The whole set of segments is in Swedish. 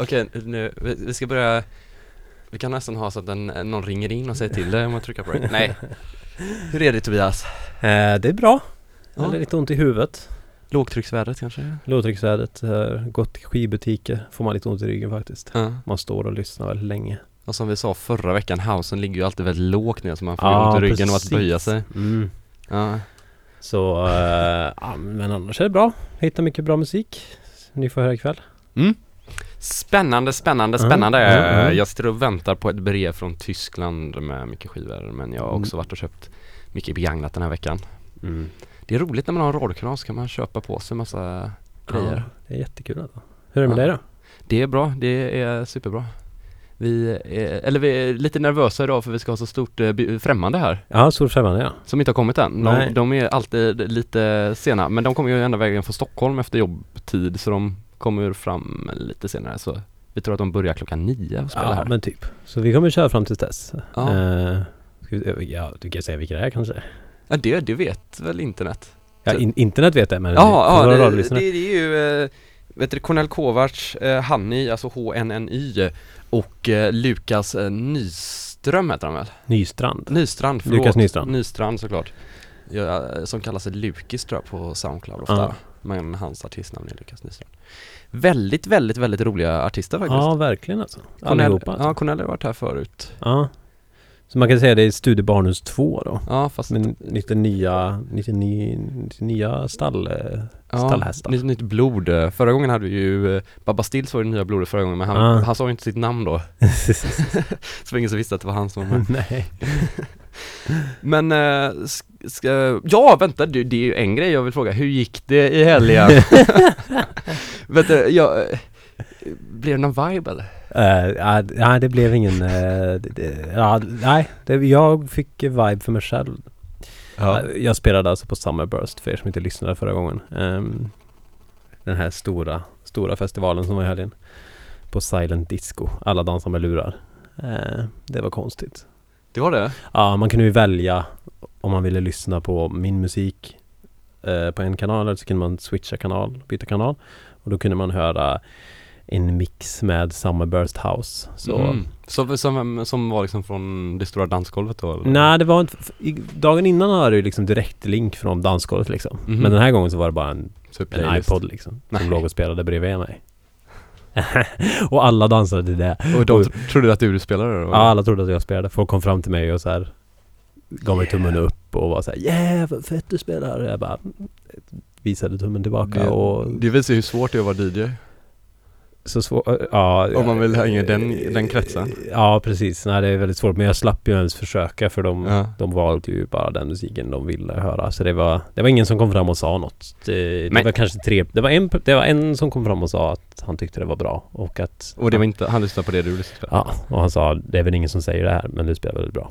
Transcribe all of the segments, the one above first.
Okej, nu, vi, vi ska börja Vi kan nästan ha så att den, någon ringer in och säger till dig om man trycker på det Nej Hur är det Tobias? Eh, det är bra. Ja. har lite ont i huvudet. Lågtrycksvädret kanske? Lågtrycksvädret, eh, gått till skivbutiker, får man lite ont i ryggen faktiskt. Ja Man står och lyssnar väldigt länge. Och som vi sa förra veckan, housen ligger ju alltid väldigt lågt ner så man får Ja, ont i ryggen och att precis. böja sig Mm. Ja, Så, eh, men annars är det bra. Hittar mycket bra musik. Ni får höra ikväll. Spännande, spännande, spännande! mm, mm. Jag sitter och väntar på ett brev från Tyskland med mycket skivor men jag har också Mm. varit och köpt mycket begagnat den här veckan Mm. Det är roligt när man har en radiokanal så kan man köpa på sig massa grejer Ja, det är jättekul alltså. Hur är det med Ja. dig då? Det är bra, det är superbra Vi är, eller vi är lite nervösa idag för vi ska ha så stort eh, främmande här Ja, Solfrämmande ja. Som inte har kommit än. De, de är alltid lite sena men de kommer ju ända vägen från Stockholm efter jobbtid så de kommer fram lite senare så Vi tror att de börjar klockan nio och spela Ja, här men typ. Så vi kommer köra fram till dess. Ja. Ska vi, ja, du kan säga vilka det är kanske? Ja det, det vet väl internet? Ja, in, internet vet jag men Ja, ja det, det, det är ju eh, Vet du Cornel Kovacs, eh, Hanni, alltså HNNY och eh, Lukas eh, Nyström heter han väl? Nystrand. Nystrand, förlåt. Lukas Nystrand. Nystrand såklart ja, Som kallar sig Lukis tror jag på Soundcloud ofta Ja. Men hans artistnamn är Lukas Nystrand Väldigt, väldigt, väldigt roliga artister faktiskt Ja, verkligen alltså. Cornel, Allihopa alltså. Ja, Cornel har varit här förut Ja. Så man kan säga det är Studiebarnhus 2 då. Ja, fast Men lite nya, lite ny, lite nya stall, eh, ja, stallhästar. nytt, nytt blod Förra gången hade vi ju eh, Babba Stills var det nya blodet förra gången men han, Ja. han sa ju inte sitt namn då Så ingen som visste att det var han som var med Nej. Men, sk- ska, ja vänta det, det är ju en grej jag vill fråga, hur gick det i helgen? Vänta, jag, blev det någon vibe eller? Uh, ja, nej, det blev ingen... ja, nej, det, jag fick vibe för mig själv. Eh, Jag spelade alltså på Summerburst för er som inte lyssnade förra gången. Ehm, den här stora, stora festivalen som var i helgen. På Silent Disco. Alla dansar med lurar. Eh, det var konstigt. Det var det? Ja, man kunde ju välja om man ville lyssna på min musik eh, på en kanal eller så kunde man switcha kanal, byta kanal. Och då kunde man höra en mix med Summerburst House. Så mm. som, som, som var liksom från det stora dansgolvet då? Eller? Nej, det var inte... Dagen innan hade du liksom direktlink från dansgolvet liksom. Mhm. Men den här gången så var det bara en, Så en iPod liksom. Nej. Som låg och spelade bredvid mig. och alla dansade till det. Och de trodde att du spelade då? Ja, alla trodde att jag spelade. Folk kom fram till mig och så här gav mig tummen upp och var så här Yeah, vad fett du spelar. Jag bara visade tummen tillbaka det, och det visar ju hur svårt det är att vara DJ så svårt. Ja, Om man vill hänga i den, den kretsen Ja, precis. Nej, det är väldigt svårt. Men jag slapp ju ens försöka för de, Ja. de valde ju bara den musiken de ville höra. Så det var, det var ingen som kom fram och sa något. Det, det Men- var kanske tre, det var, en, det var en som kom fram och sa att han tyckte det var bra. Och att... Och det var inte, han lyssnade på det du lyssnade på? Ja, och han sa det är väl ingen som säger det här men du spelar väldigt bra.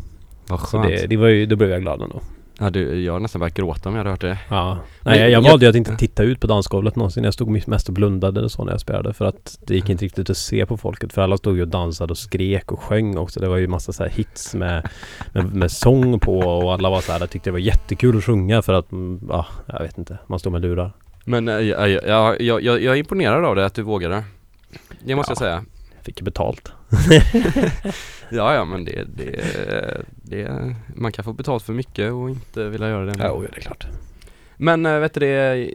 Vad Så skönt det, det var ju, då blev jag glad ändå. Ja, du, Jag nästan börjat gråta om jag hade hört det Ja. Nej, jag, jag jag- valde ju att inte titta ut på dansgolvet någonsin. Jag stod mest och blundade och så när jag spelade. För att det gick inte riktigt att se på folket. För alla stod ju och dansade och skrek och sjöng också. Det var ju massa så hits med, med, med sång på. Och alla var så här, jag tyckte det var jättekul att sjunga för att, mm, ja, jag vet inte. Man står med lurar. Men eh, jag, jag, jag, jag, jag är imponerad av det att du vågade Det måste jag Ja. säga Jag fick betalt. Ja ja men det, det, det, man kan få betalt för mycket och inte vilja göra det Ja, det är klart. Men äh, vet du det,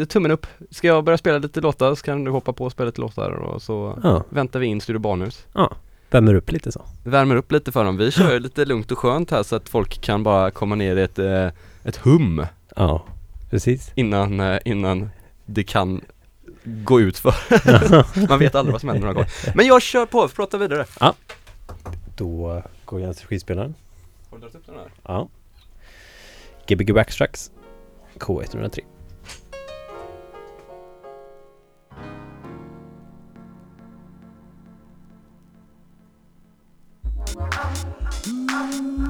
eh, tummen upp Ska jag börja spela lite låtar så kan du hoppa på och spela lite låtar och så Ja, väntar vi in Studio Barnhus värmer upp lite så. Värmer upp lite för dem, vi kör lite lugnt och skönt här så att folk kan bara komma ner i ett, eh, ett hum Ja, precis. innan, eh, innan det kan gå ut för Man vet aldrig vad som händer några gånger Men jag kör på, prata vidare Då går jag till skivspelaren. Har du dragit upp den här? Ja. Gbg Backstracks. K103. Oh,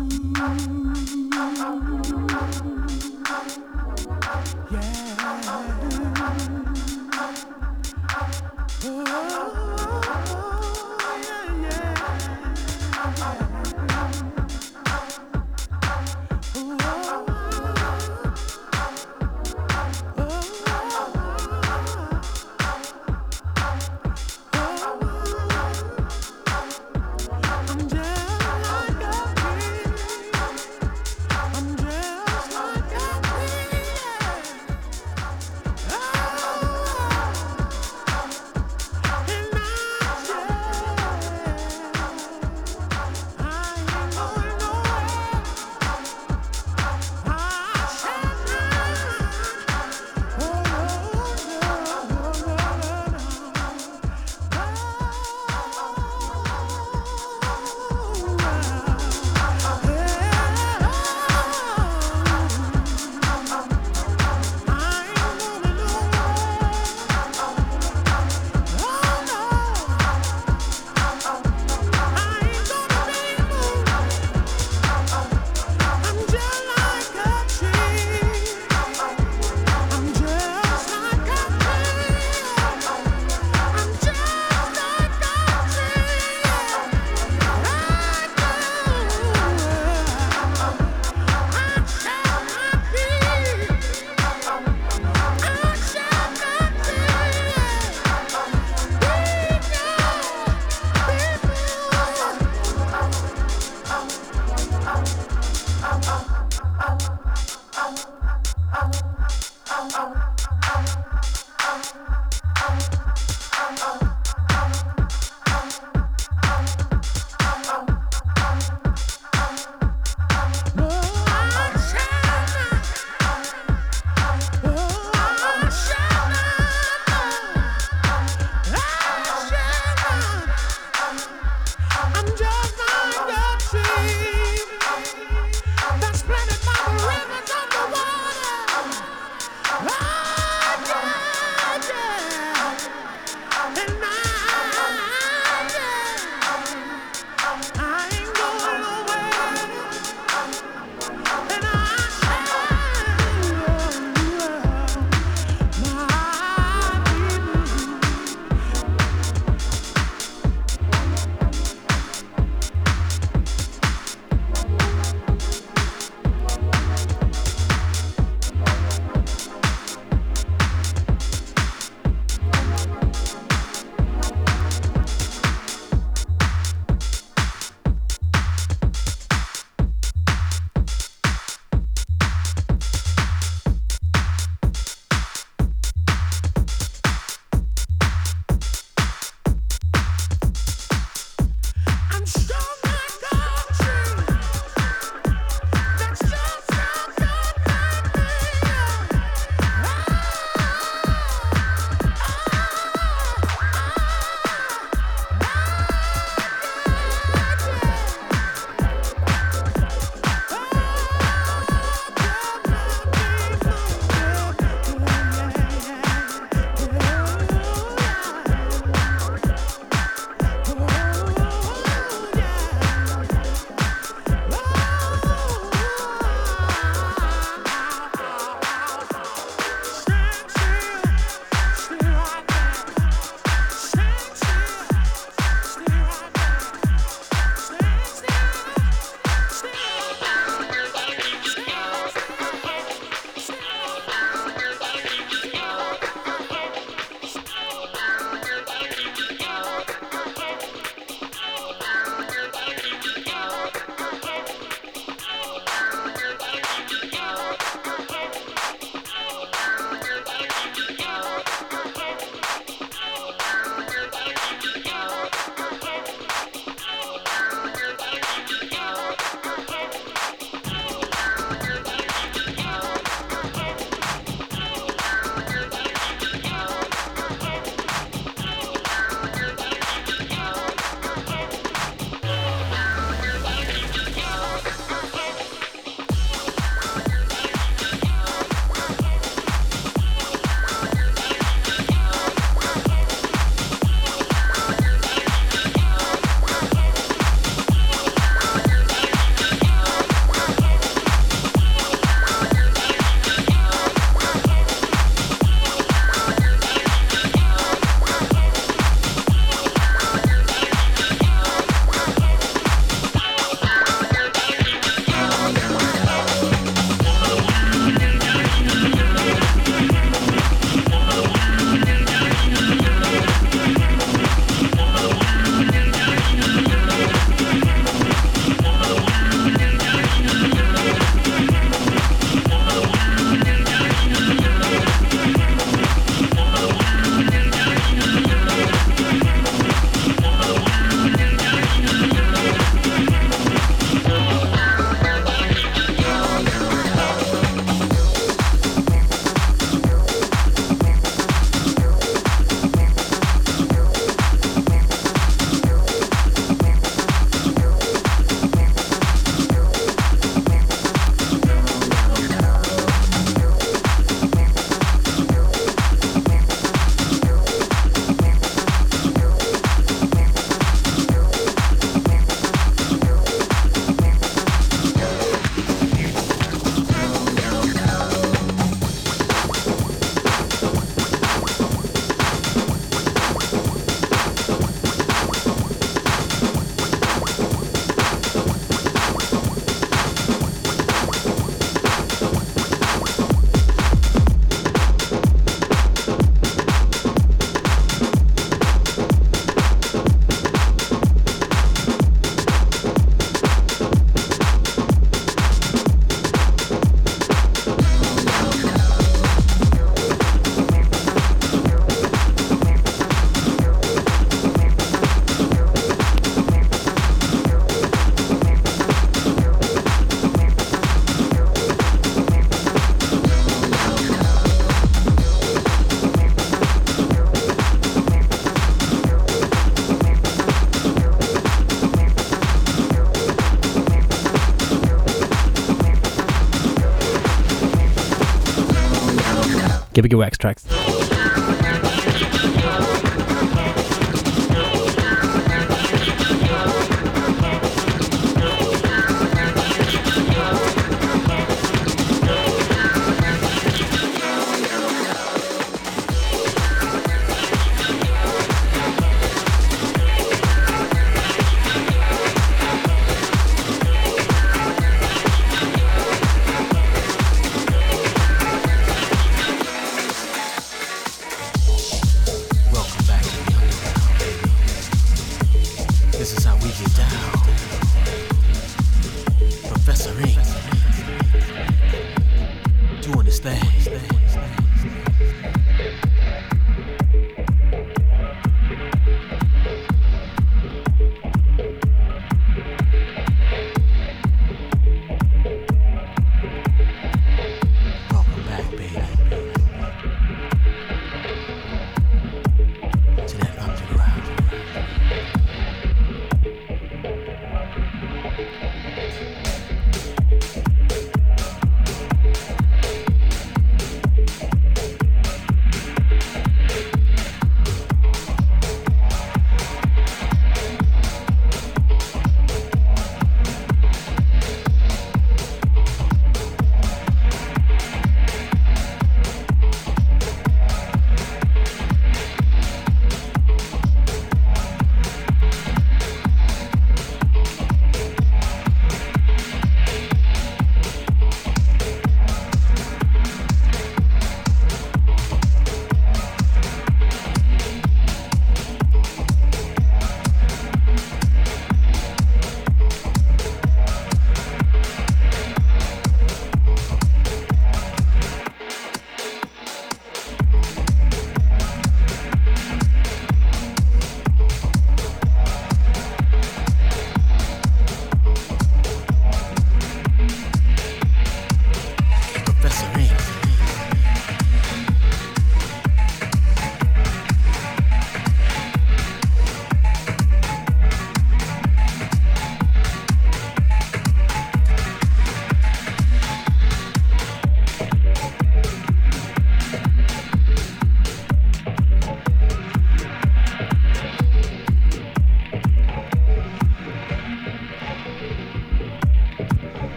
Gbg Wax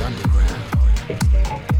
underground.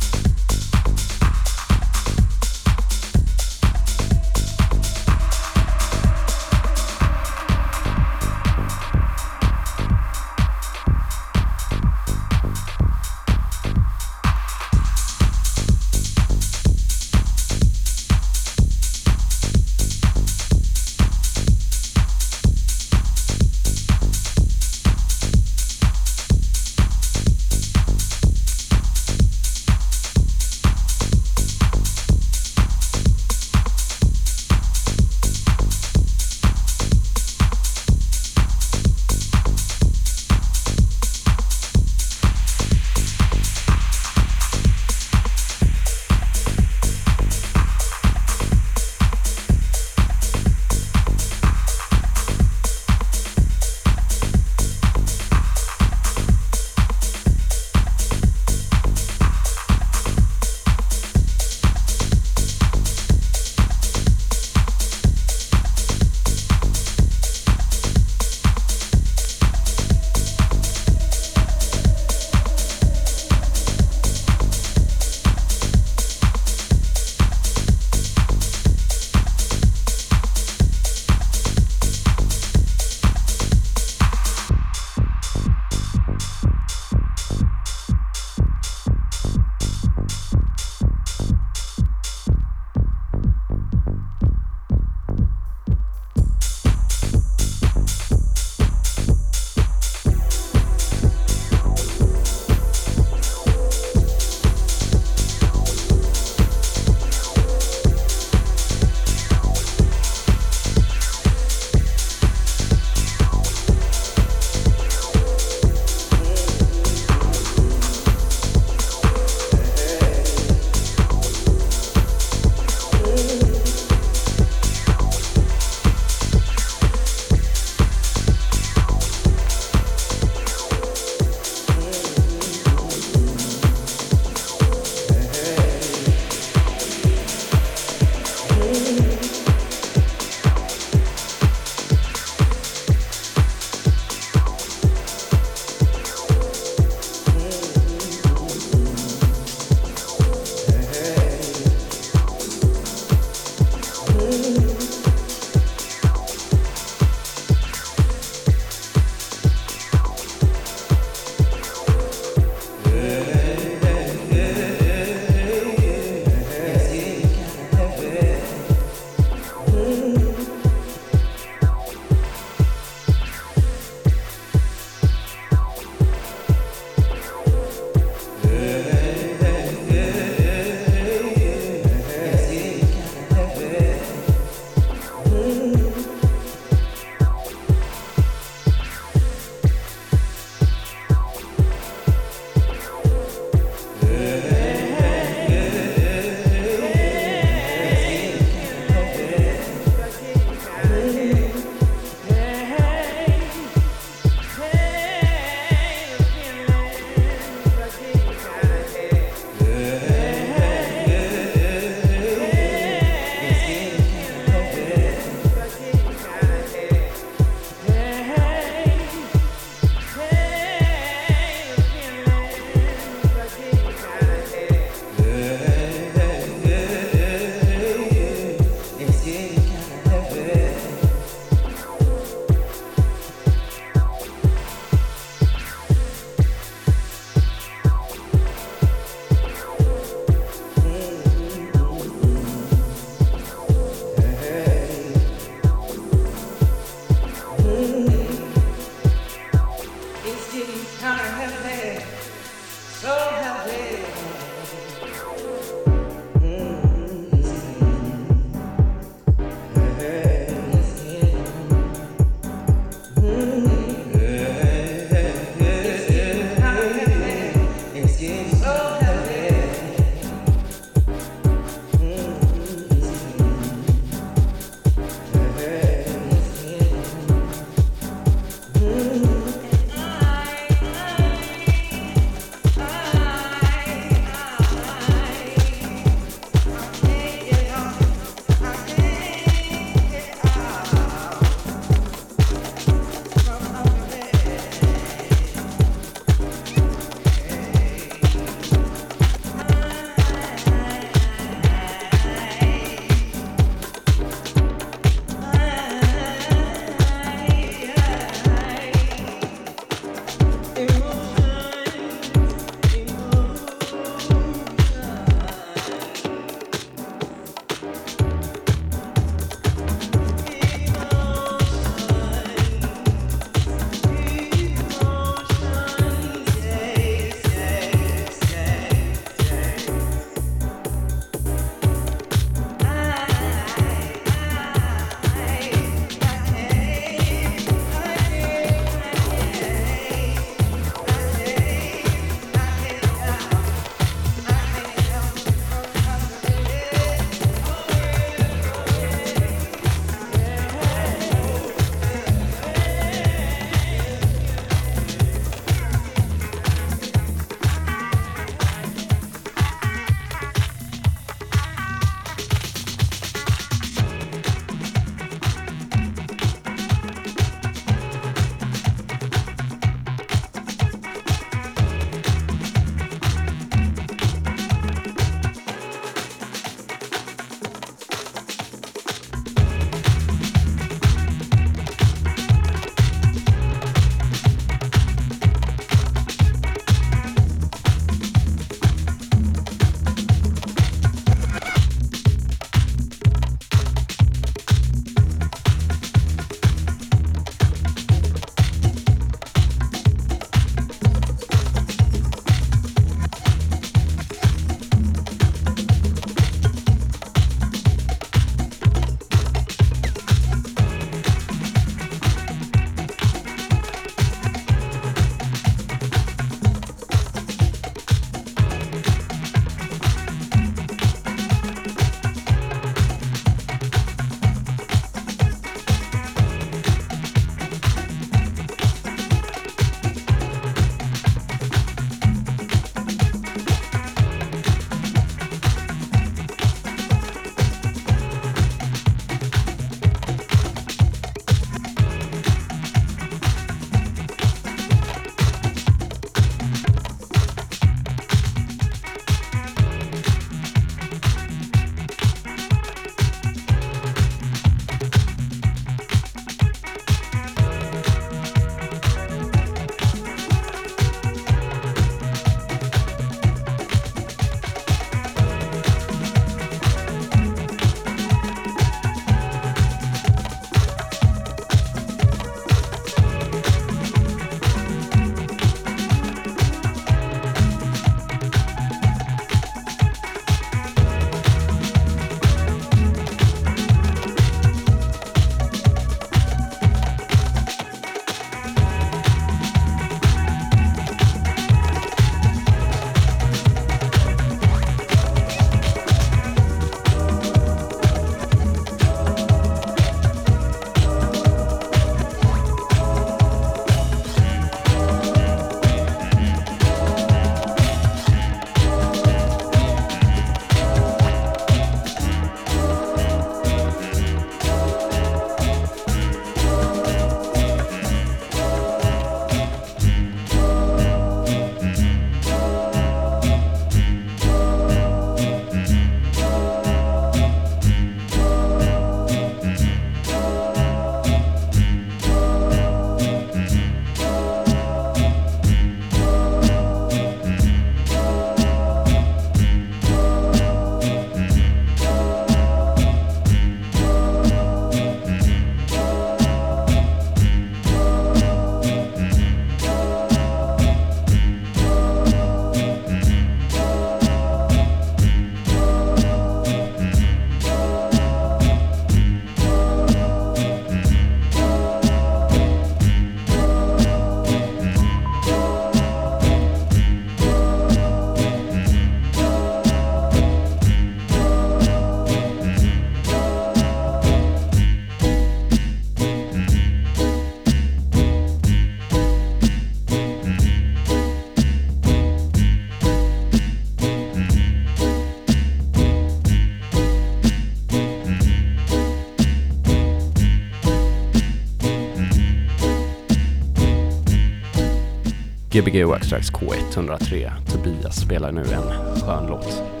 Gbg Waxtrax K103. Tobias spelar nu en skön låt.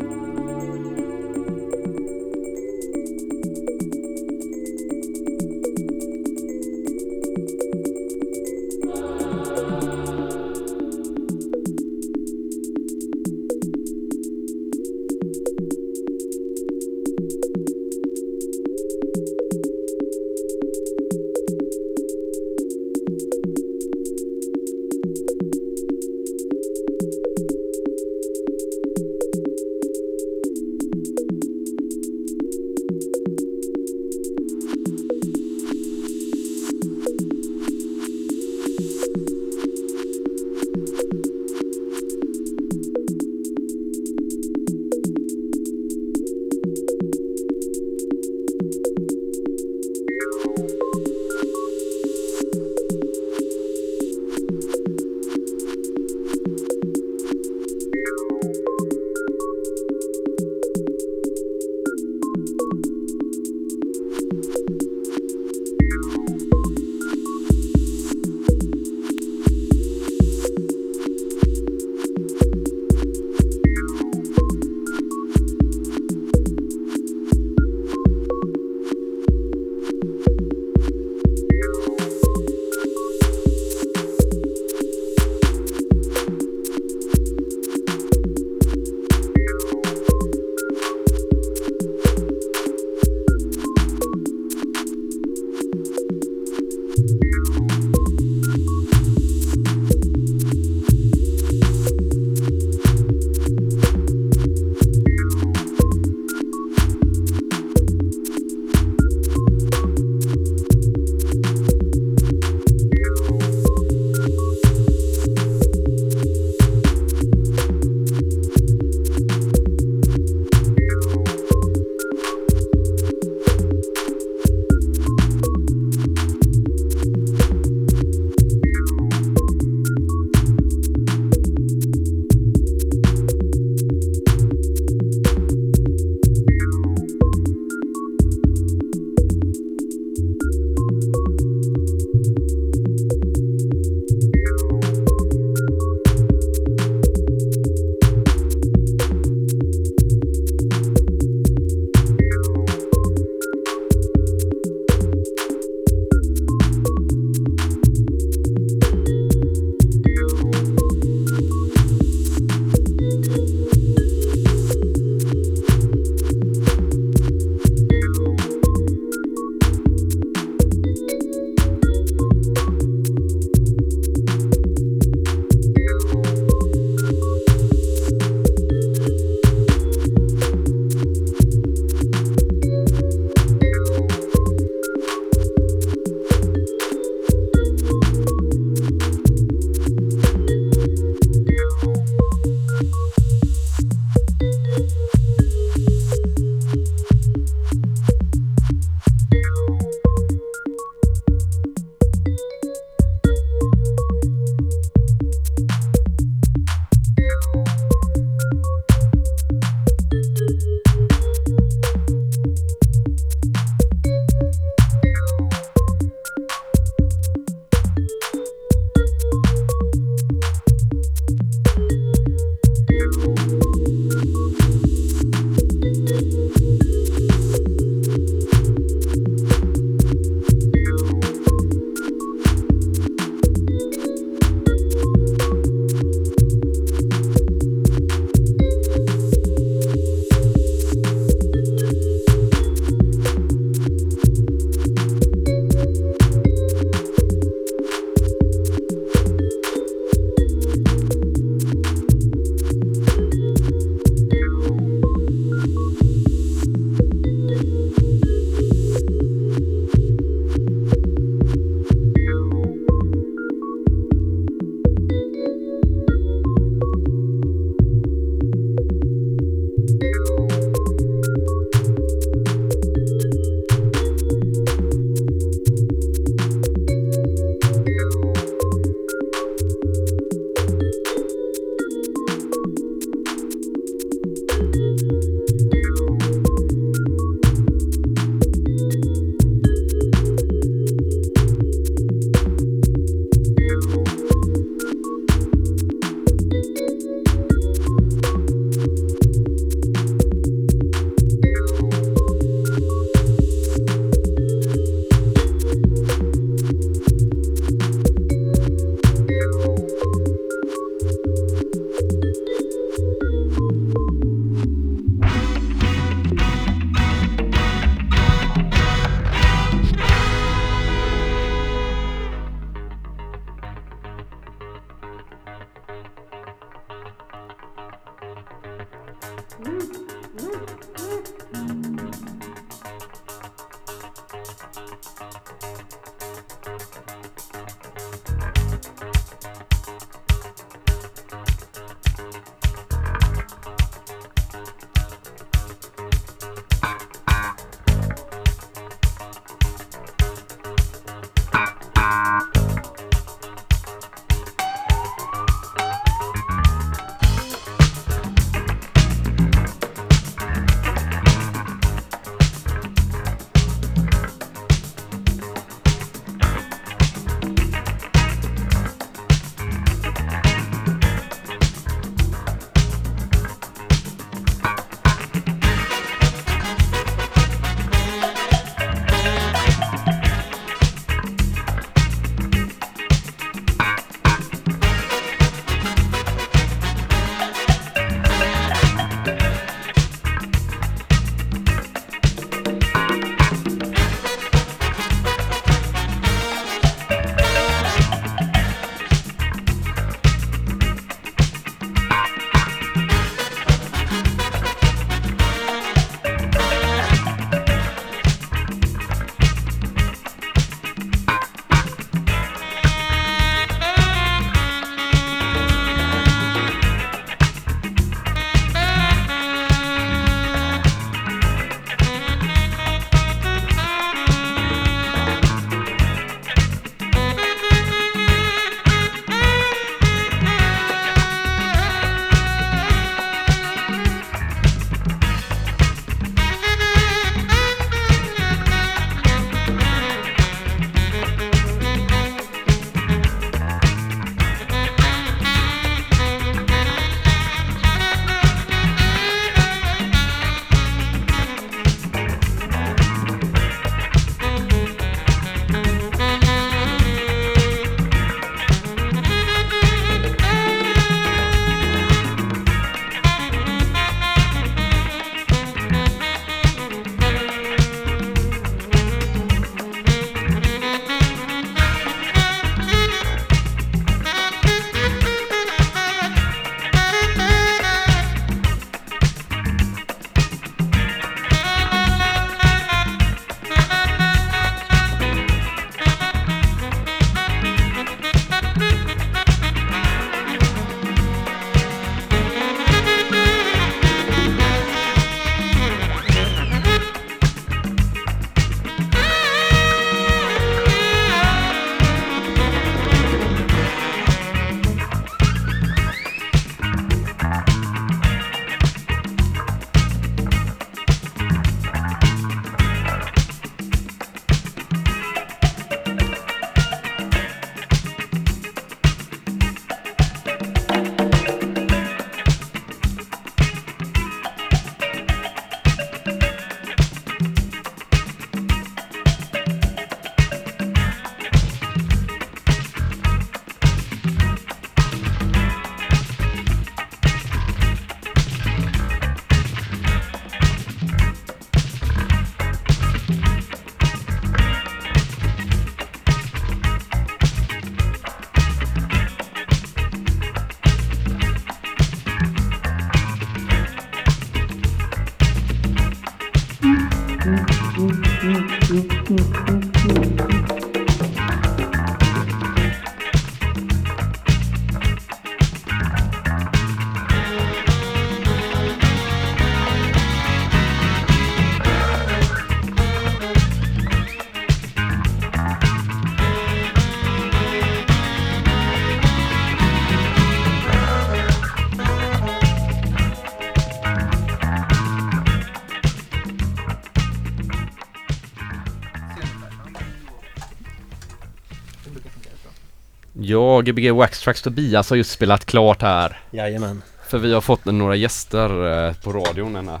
Ja, Gbg Wax Tracks Tobias har just spelat klart här. Jajamän. För vi har fått några gäster eh, på radion ena.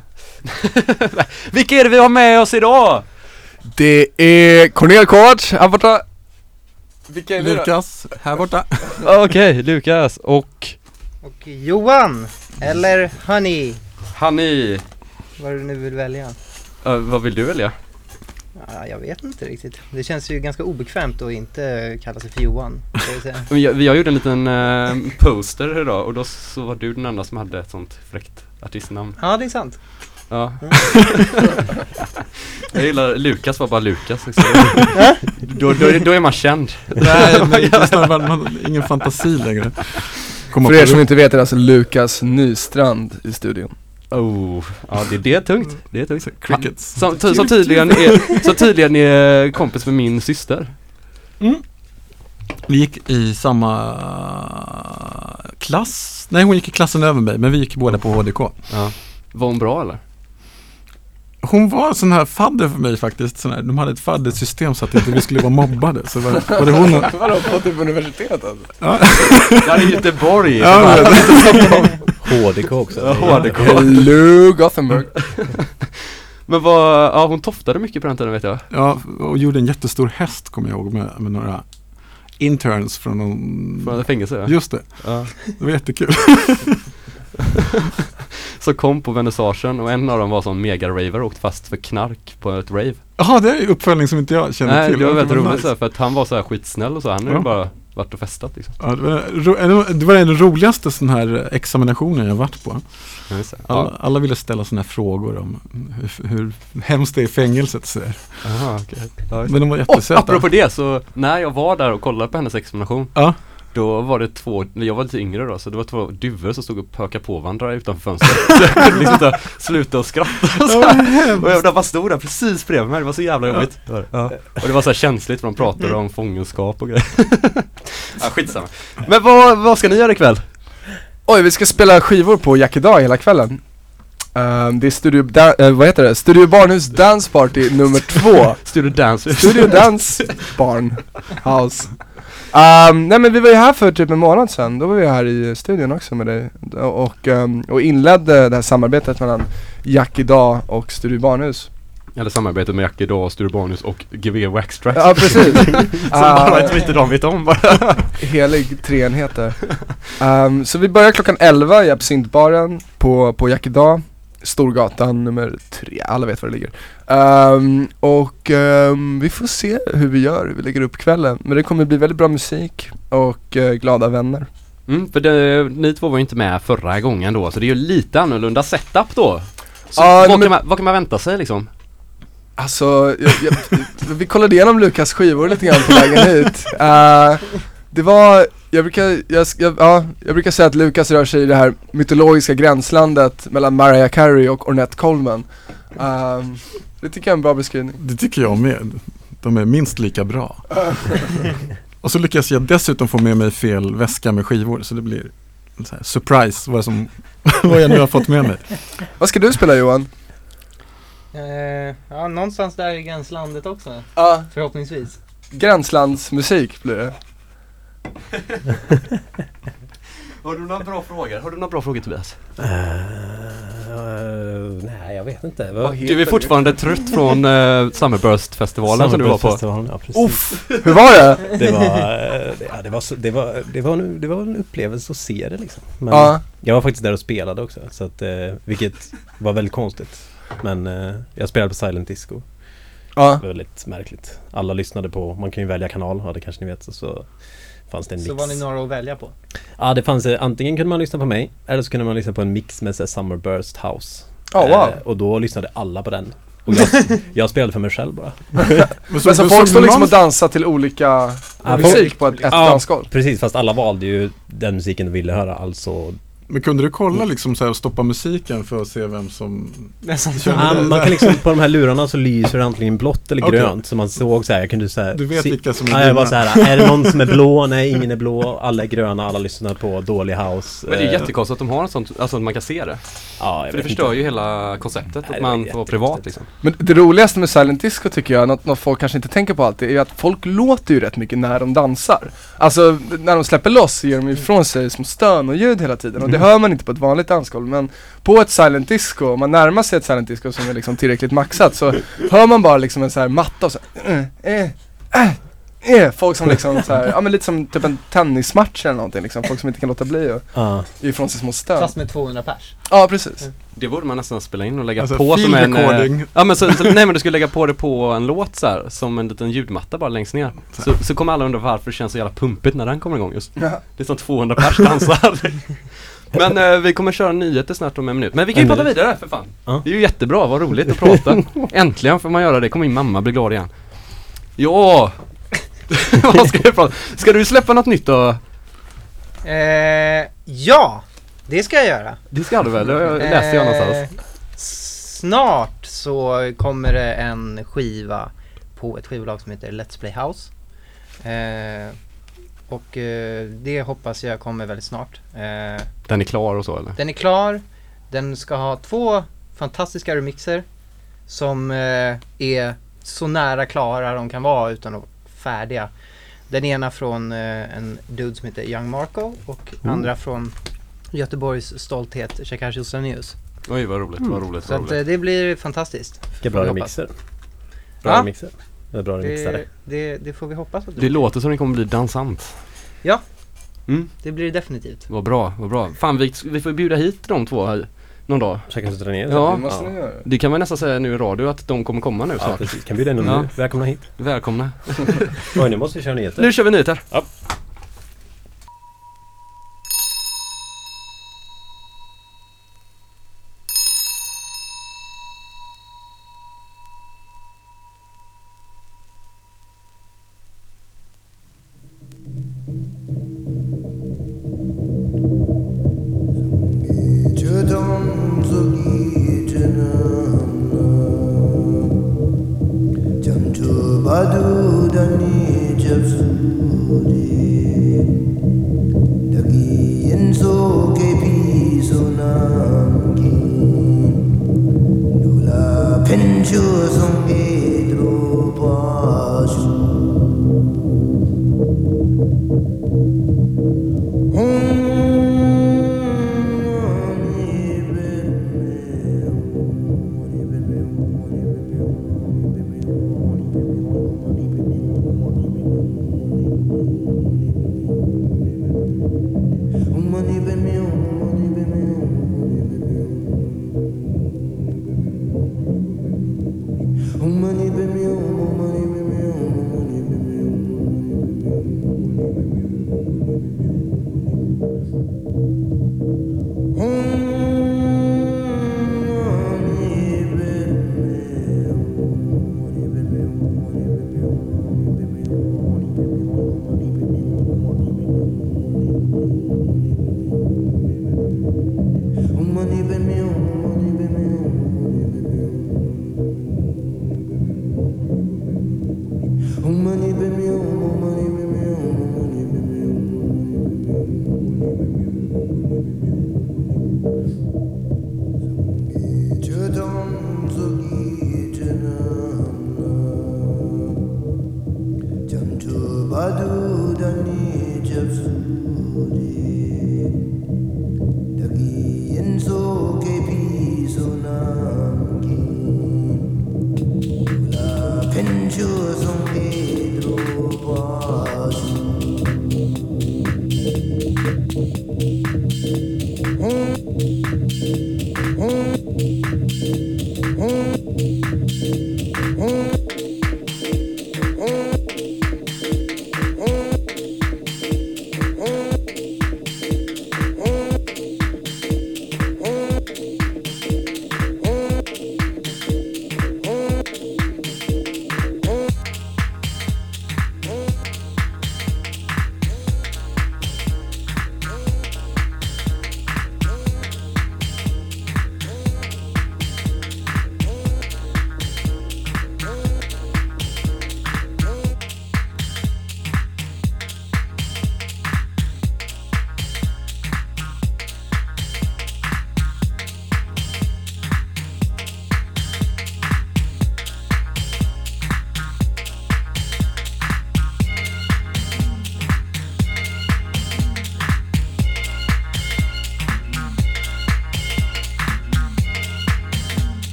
Vilka är det vi har med oss idag? Det är Cornel Kovacs här borta. Vilka är det då? Lukas, här borta. Okej, Lukas och Och Johan, eller Honey, Hanni. vad du nu vill välja. Eh, vad vill du välja? Ja, jag vet inte riktigt. Det känns ju ganska obekvämt att inte kalla sig för Johan. jag. Men Jag, jag gjorde en liten eh, poster idag och då så var du den enda som hade ett sånt fräckt artistnamn. Ja, det är sant. Ja. jag gillar Lukas var bara Lukas liksom. då, då, då är man känd. Nej, snarare bara man, ingen fantasi längre. Komma För er som inte vet är alltså Lukas Nystrand i studion. Oh, ja det, det är tungt. Det är tungt. Crickets. Som, som, tydligen är, som tydligen är kompis med min syster. Vi gick i samma klass. Nej, hon gick i klassen över mig, men vi gick båda på HDK. Ja. Var hon bra eller? Hon var sån här fadder för mig faktiskt. Sån här, de hade ett faddersystem så att inte vi skulle vara mobbade. Så var, var det hon och, Vadå, på typ universitet alltså? Ja, det är Göteborg. ja, men- HDK också. HDK. Hello Gothenburg. Men vad, ja hon toftade mycket på den tiden vet jag. ja, och gjorde en jättestor häst kommer jag ihåg med, med några interns från någon... Från fängelse ja. Just det, ja. det var jättekul. Som kom på vernissagen och en av dem var sån mega-raver och åkte fast för knark på ett rave. Jaha, det är ju uppföljning som inte jag känner Nej till. det var väldigt roligt nice. så här, för att han var så här skitsnäll och så, han ju Ja. bara varit och festat liksom. Ja, det, var, det var den roligaste sån här examinationen jag varit på. Alla, alla ville ställa såna här frågor om hur, hur hemskt det är i fängelset. Så. Aha, det. Men de var Oh, jättesöta. apropå det så, när jag var där och kollade på hennes examination Ja. Då var det två, jag var lite yngre då, så det var två duvor som stod och pökade på varandra utanför fönstret jag kunde liksom inte sluta och skratta och så här. Och jag bara stod där precis bredvid mig, det var så jävla jobbigt ja. Och det var så känsligt för de pratade om fångenskap och grejer Ja skitsamma Men vad, vad ska ni göra ikväll? Oj, vi ska spela skivor på Jack idag hela kvällen. Ehm, det är Studio, da- eh, vad heter det? Studio Barnhus Dance Party nummer två. Studio Dance Studio Dance Barn House. Ehm, nej men vi var ju här för typ en månad sedan, då var vi här i studion också med dig och, ehm, och inledde det här samarbetet mellan Jack idag och Studio Barnhus. Eller samarbete med Jack idag, Studio Bonus och GV Wax Tracks Ja precis. Som bara Ah, inte de vet om bara helig treenheter. Um, så vi börjar klockan 11 i Absintbaren på, på Jack idag. Storgatan nummer tre, alla vet var det ligger. Ehm, och ehm, vi får se hur vi gör, hur vi lägger upp kvällen. Men det kommer bli väldigt bra musik och eh, glada vänner. Mm, för det, ni två var ju inte med förra gången då, så det är ju lite annorlunda setup då. Så Ja, vad, men- kan man, vad kan man vänta sig liksom? Alltså, jag, jag, vi kollade igenom Lukas skivor lite grann på vägen hit. Eh, det var, jag brukar, jag, jag, ja, jag brukar säga att Lukas rör sig i det här mytologiska gränslandet mellan Mariah Carey och Ornette Coleman. Ehm, det tycker jag är en bra beskrivning. Det tycker jag med. De är minst lika bra. Och så lyckas jag dessutom få med mig fel väska med skivor så det blir en så här surprise vad, som, vad jag nu har fått med mig. Vad ska du spela Johan? Eh, ja, någonstans där i gränslandet också. Ja, Förhoppningsvis. gränslandsmusik blir det. Har du några bra frågor? Har du några bra frågor Tobias? Eh, nej, jag vet inte. Du är fortfarande trött från uh, Summerburst-festivalen som du var på. Ja, precis. Uff, hur var det? Det var, eh, det- ja, det var, så, det var, det var, en, det var en upplevelse att se det liksom. Men Ja, Jag var faktiskt där och spelade också, så att, eh, vilket var väldigt konstigt. Men eh, jag spelade på Silent Disco. ja. Det var väldigt märkligt. Alla lyssnade på, man kan ju välja kanal, ja det kanske ni vet. Så, så fanns det en mix. Så var ni några att välja på. Ja, det fanns, eh, antingen kunde man lyssna på mig, eller så kunde man lyssna på en mix med så Summerburst House. Oh, wow. Eh, och då lyssnade alla på den. Och jag, jag spelade för mig själv bara. Men Men så folk står liksom och dansar till olika Ja, musik på ett, ett Ja. dansgolv? Precis, fast alla valde ju den musiken de ville höra, alltså Men kunde du kolla liksom så här stoppa musiken för att se vem som... Nästan Ja, man kan liksom, på de här lurarna så lyser det antingen blått eller Okej. grönt. Så man såg så här, jag kunde så här, Du vet se- vilka som är Ja, jag var så här, är det någon som är blå? Nej, ingen är blå. Alla är gröna, alla lyssnar på dålig house. Men det är Eh, jättekonstigt att de har en sån, alltså att man kan se det. Ja, För det förstör inte. ju hela konceptet, Nej, att man får vara privat liksom. Men det roligaste med silent disco tycker jag, något, något folk kanske inte tänker på alltid, är ju att folk låter ju rätt mycket när de dansar. Alltså när de släpper loss så ger de ifrån sig små stön och ljud hela tiden och det hör man inte på ett vanligt dansgolv men på ett silent disco, om man närmar sig ett silent disco som är liksom tillräckligt maxat så hör man bara liksom en så här matta och så här, eh, eh, eh, eh, folk som liksom så här, ja men lite som typ en tennismatch eller någonting liksom, folk som inte kan låta bli Ja. ge ifrån sig små stön. Fast med 200 pers. Ja precis. Det borde man nästan spela in och lägga Alltså, på som en... eh, recording. Ja men så, så, nej men du skulle lägga på det på en låt så här, som en liten ljudmatta bara längst ner. Så, så kommer alla undra varför det känns så jävla pumpigt när den kommer igång just. Ja. Det är som 200 pers dansar. Men eh, vi kommer köra nyheter snart om en minut. Men vi kan ju prata vidare för fan. Ja. Det är ju jättebra, vad roligt att prata. Äntligen får man göra det, kommer min mamma bli glad igen. Ja! vad ska vi prata Ska du släppa något nytt då? Eh, ja, det ska jag göra. Det ska du väl? Det läste jag någonstans. Eh, Snart så kommer det en skiva på ett skivbolag som heter Let's Play House. Eh, och eh, det hoppas jag kommer väldigt snart. Eh, Den är klar och så eller? den är klar. Den ska ha två fantastiska remixer som eh, är så nära klara de kan vara utan att vara färdiga. Den ena från eh, en dude som heter Young Marco och andra från Göteborgs stolthet Shekashi Ostranius. Oj vad roligt, vad roligt, Så vad att, eh, roligt. det blir fantastiskt. Vilka bra remixer. Bra Va? remixer. Eller bra. Det, det, det får vi hoppas att det Det låter som det kommer bli dansant. Ja. Mm, Det blir det definitivt. vad bra, vad bra. Fan vi, vi får bjuda hit de två här någon dag. Käka så dra ner. Ja. Det måste ni göra. Det kan man nästan säga nu i radio att de kommer komma nu Ja, snart. precis. Kan bjuda in dem Ja. nu. Välkomna hit. Välkomna. Oj, nu måste vi köra nyheter. Nu kör vi nyheter. Ja.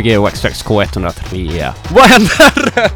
Gbg och XXK103. Vad händer?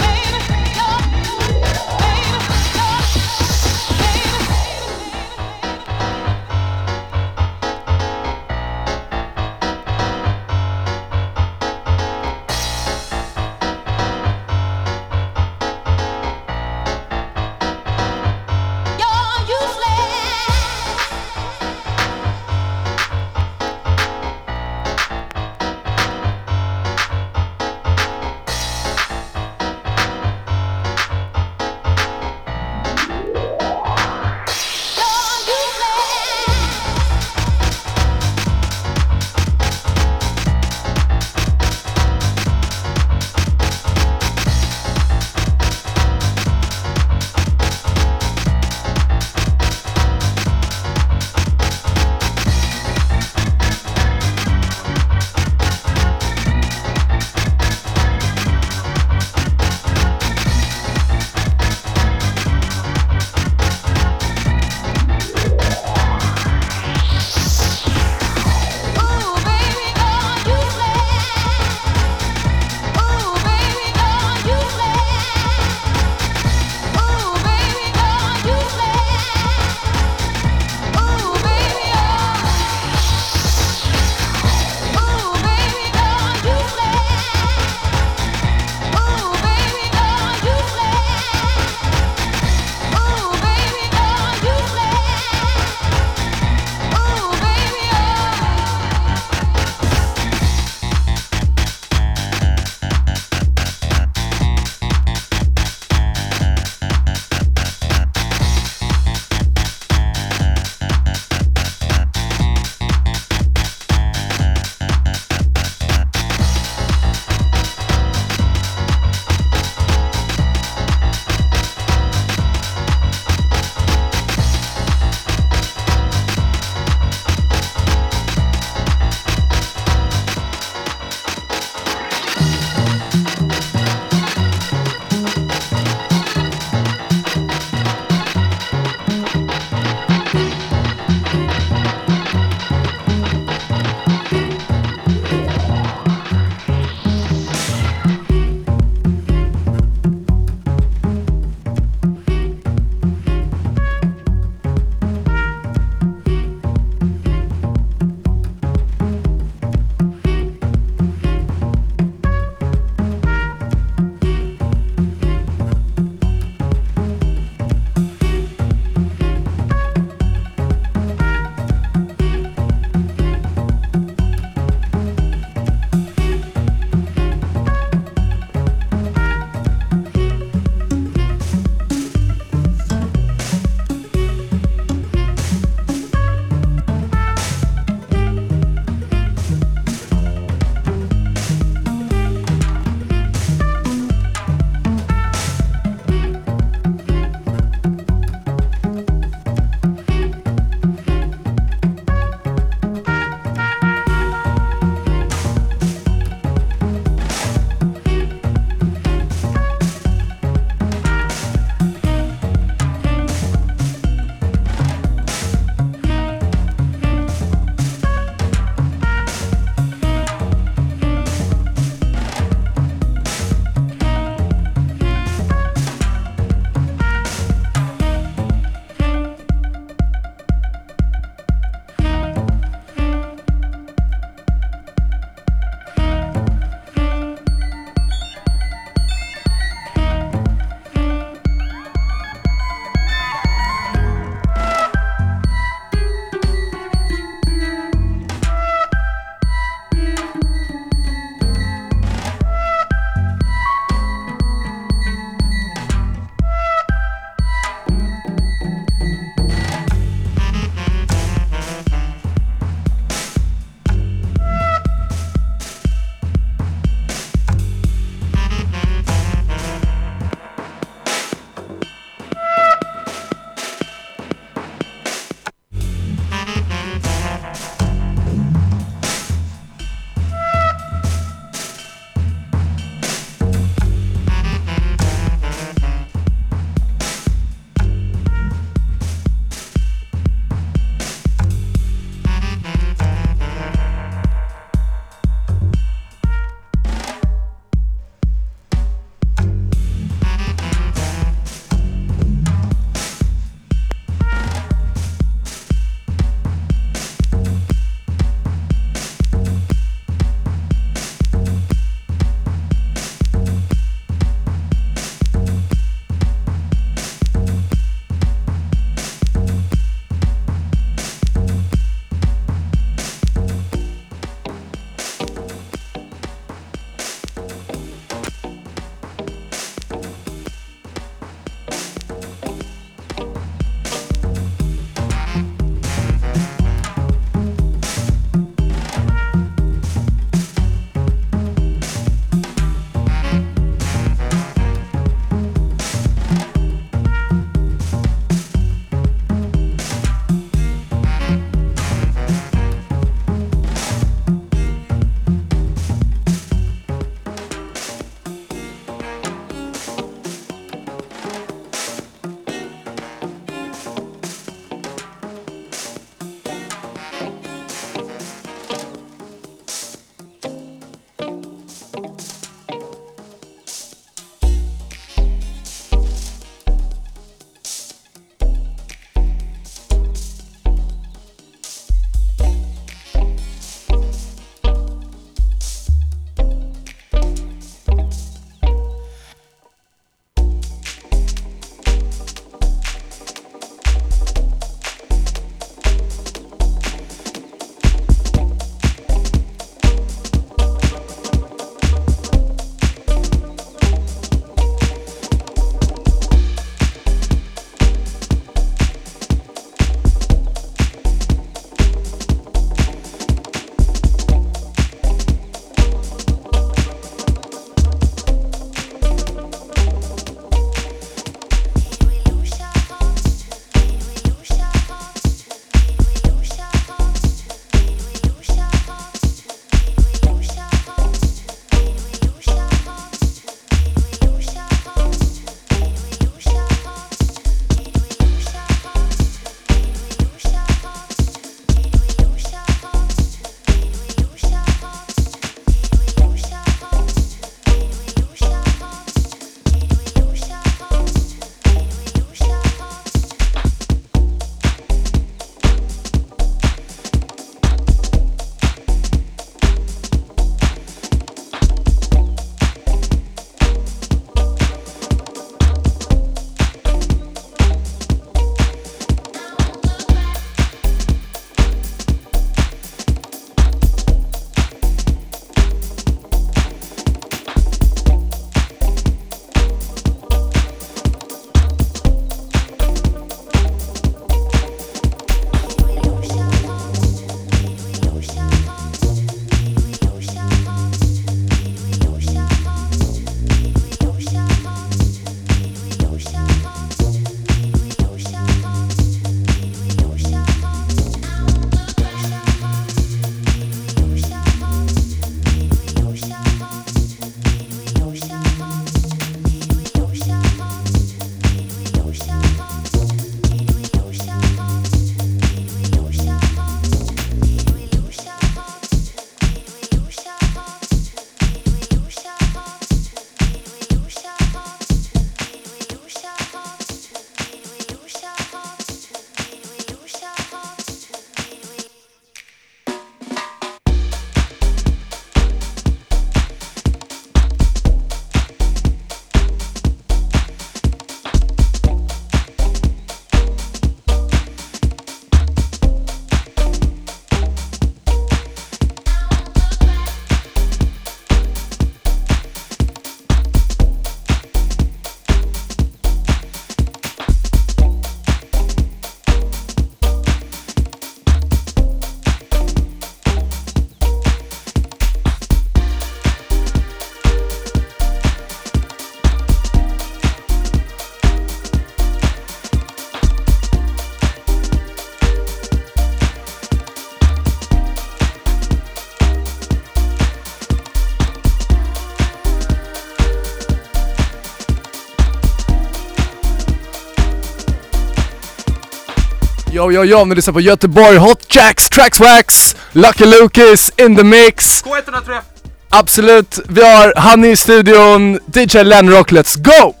Yo, yo, yo, ni lyssnar på Göteborg Hot Jacks, Tracks Wax, Lucky Lucas in the mix. K103. Absolut, vi har Hanni i studion, DJ Lenrock, let's go!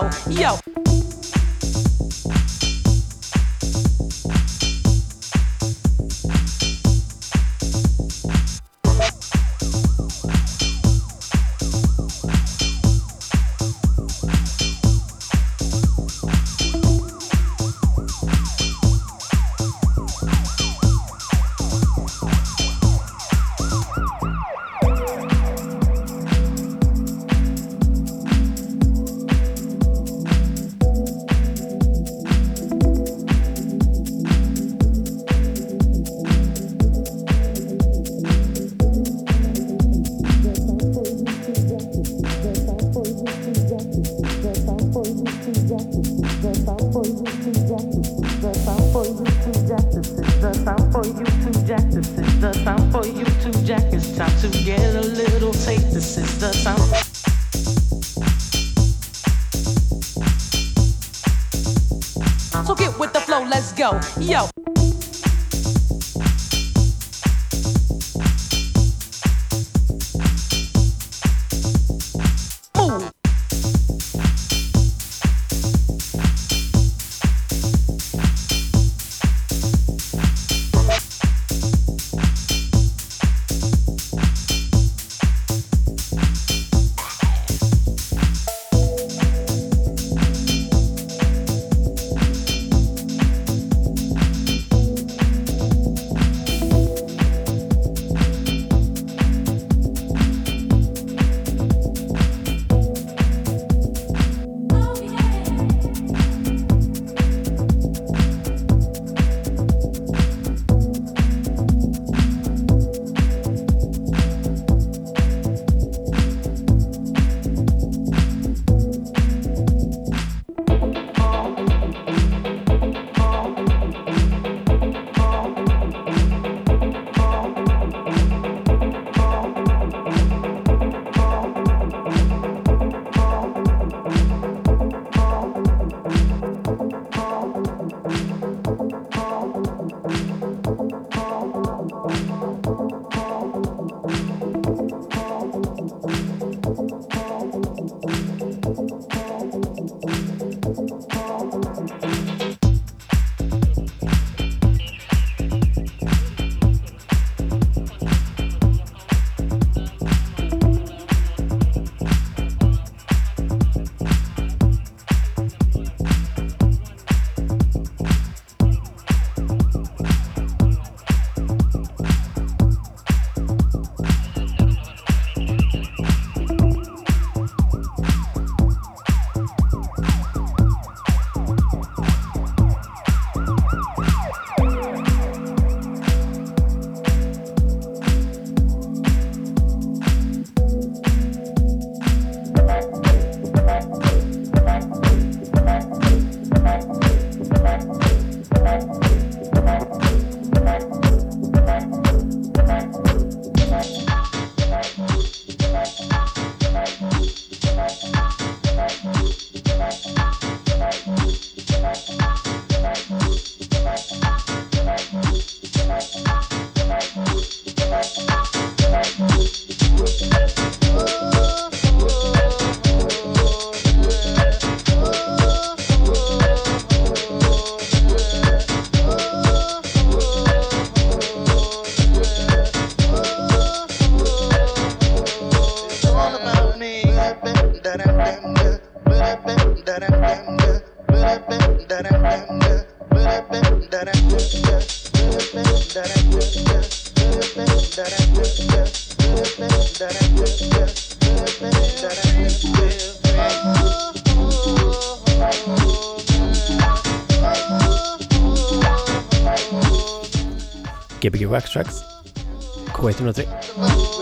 Flow, let's go. Yo. Gbg Wax Tracks. K103.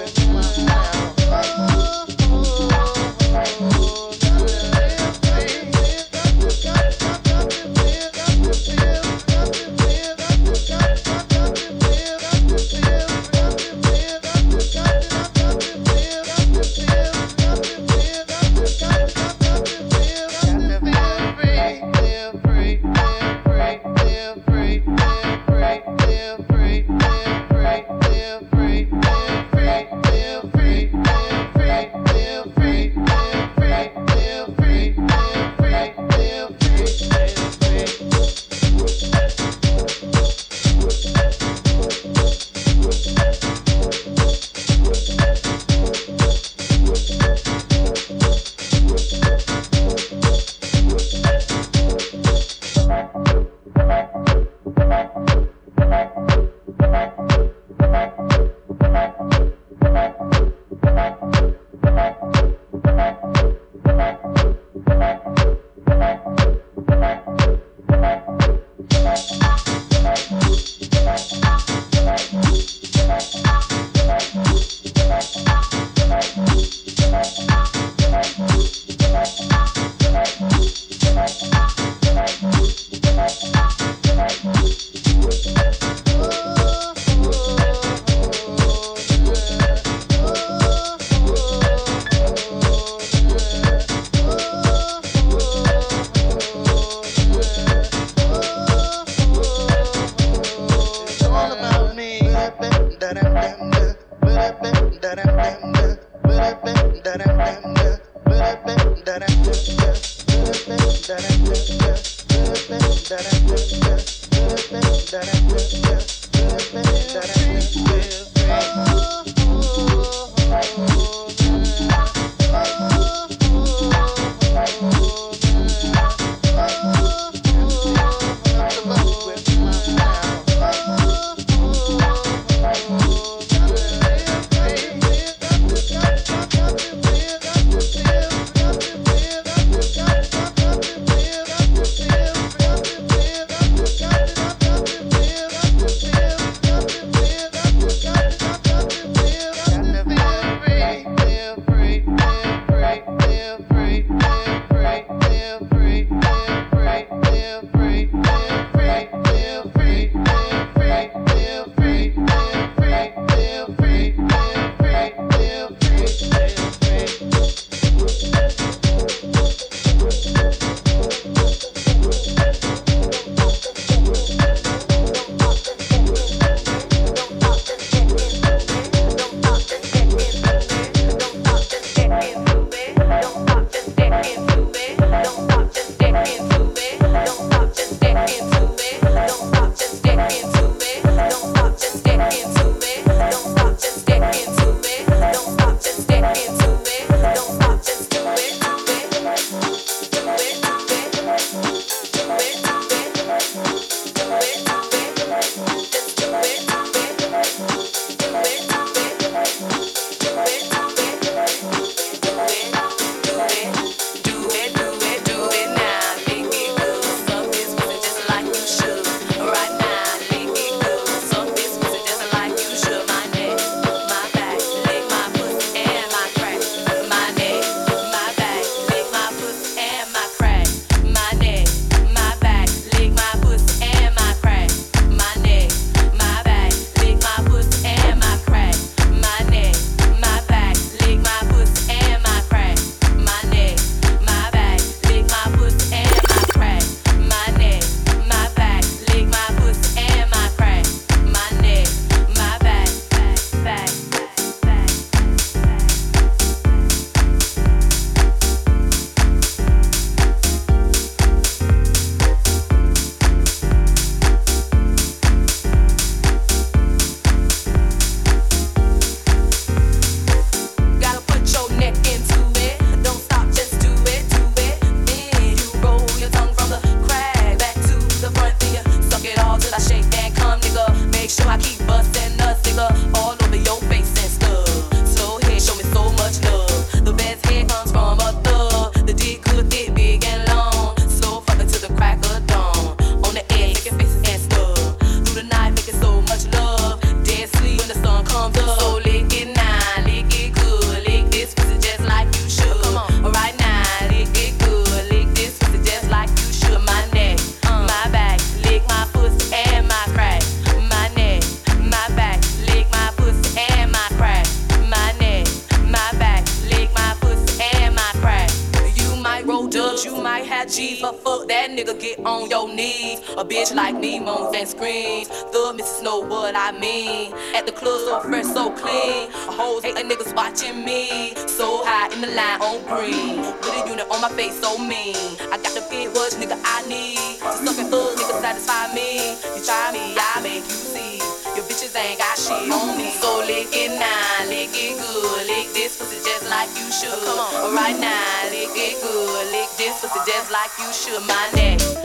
Like you should. My neck,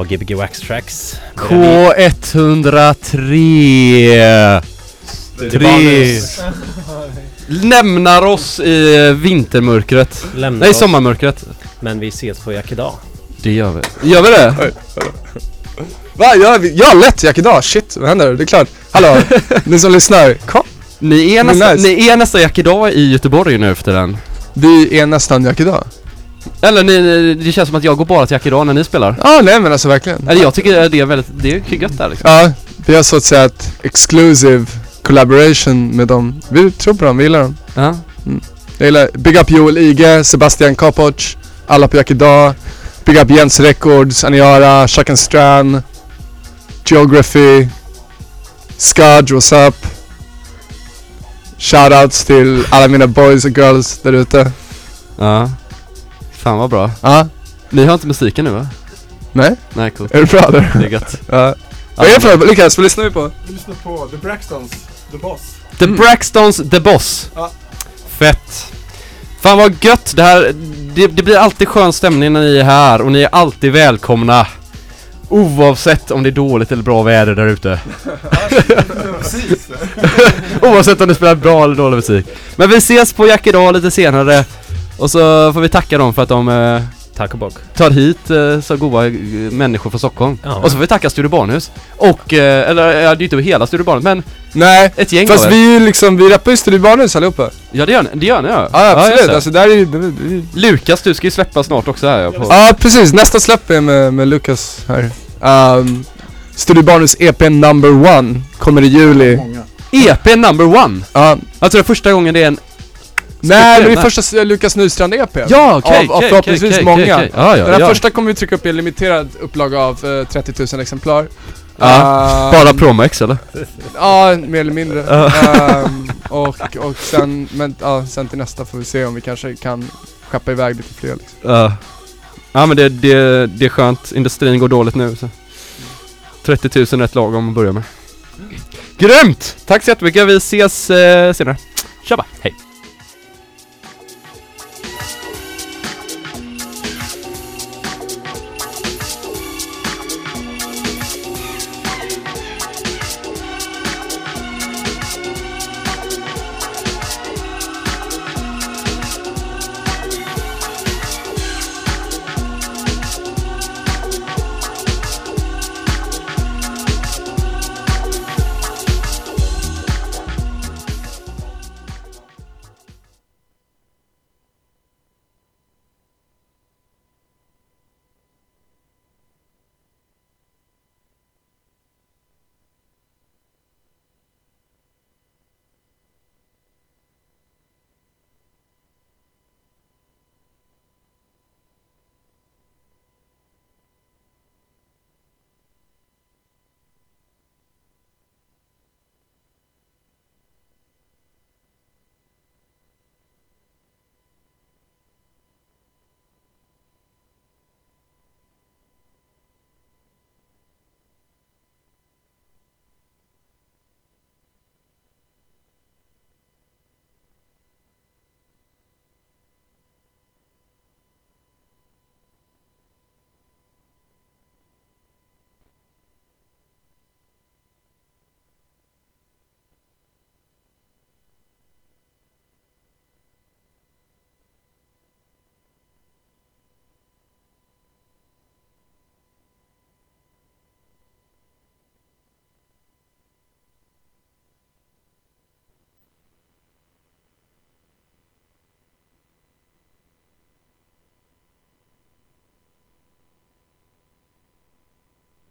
Ja, Gbg Wax Tracks. K103 Tre lämnar oss i vintermörkret. Lämnar Nej, oss. sommarmörkret. Men vi ses på Yakidag. Det gör vi. Gör vi det? Va? Jag, jag har lätt Jack idag, shit vad händer? Det är klart. Hallå, ni som lyssnar, kom. Ni är, nästa, nice. ni är nästa Jack idag i Göteborg nu efter den. Vi är nästan Jack idag. Eller ni, ni- det känns som att jag går bara till Jack idag när ni spelar. Ja, nej men alltså verkligen. Eller jag tycker det är väldigt, det är gött där liksom. Ja, vi har så att säga ett exclusive collaboration med dem. Vi tror på dem, vi gillar dem. Ja. Jag gillar Big Up Joel Ige, Sebastian Kapoc, alla på Jack idag. Big Up Jens Records, Aniara, Chuck and Stran, Geography, Skudge, what's up? Shoutouts till alla mina boys och girls där ute. Ja. Fan vad bra. Ja, Ni har inte musiken nu va? nej? Nej, coolt. Är du bra där? Det är gött. Ja. Vad är det för Lukas, vad lyssnar vi på? Vi lyssnar på The Braxtons, The Boss. The Braxtons The Boss. Ja. Fett. Fan vad gött. Det här, det, det blir alltid skön stämning när ni är här och ni är alltid välkomna. Oavsett om det är dåligt eller bra väder där ute. Oavsett om ni spelar bra eller dålig musik. Men vi ses på Jack idag lite senare. Och så får vi tacka dem för att de eh, Tack och bock. tar hit eh, så goda eh, människor från Stockholm. Ja. Och så får vi tacka Studio Barnhus. Och, eh, eller ja, det är ju inte hela Studio Barnhus men Nej, ett gäng fast av er. vi är ju liksom, vi rappar ju Studio Barnhus allihopa. Ja det gör ni, det gör ni ja. Ja, just absolut. det. alltså där är ju, det, det, Lukas, du ska ju släppa snart också här ja, på... Ja precis, nästa släpp är med, med Lukas här. Um, Studio Barnus EP number one kommer i juli. Många. EP number one! Ja, Alltså det är första gången det är en... nej men det är första Lukas Nystrand EP. Ja okej, Av- av förhoppningsvis många. Ja, ja, Den här ja. första kommer vi trycka upp i en limiterad upplaga av eh, 30 000 exemplar. Ja, Ehm, Bara promoex eller? Ja, mer eller mindre. Ehm, och, och sen, men ja, sen till nästa får vi se om vi kanske kan skeppa iväg lite fler liksom. Ja. Ja men det, det, det är skönt, industrin går dåligt nu så 30 000 är ett lagom att börja med Grymt! Tack så jättemycket, vi ses eh, senare Tjaba, hej!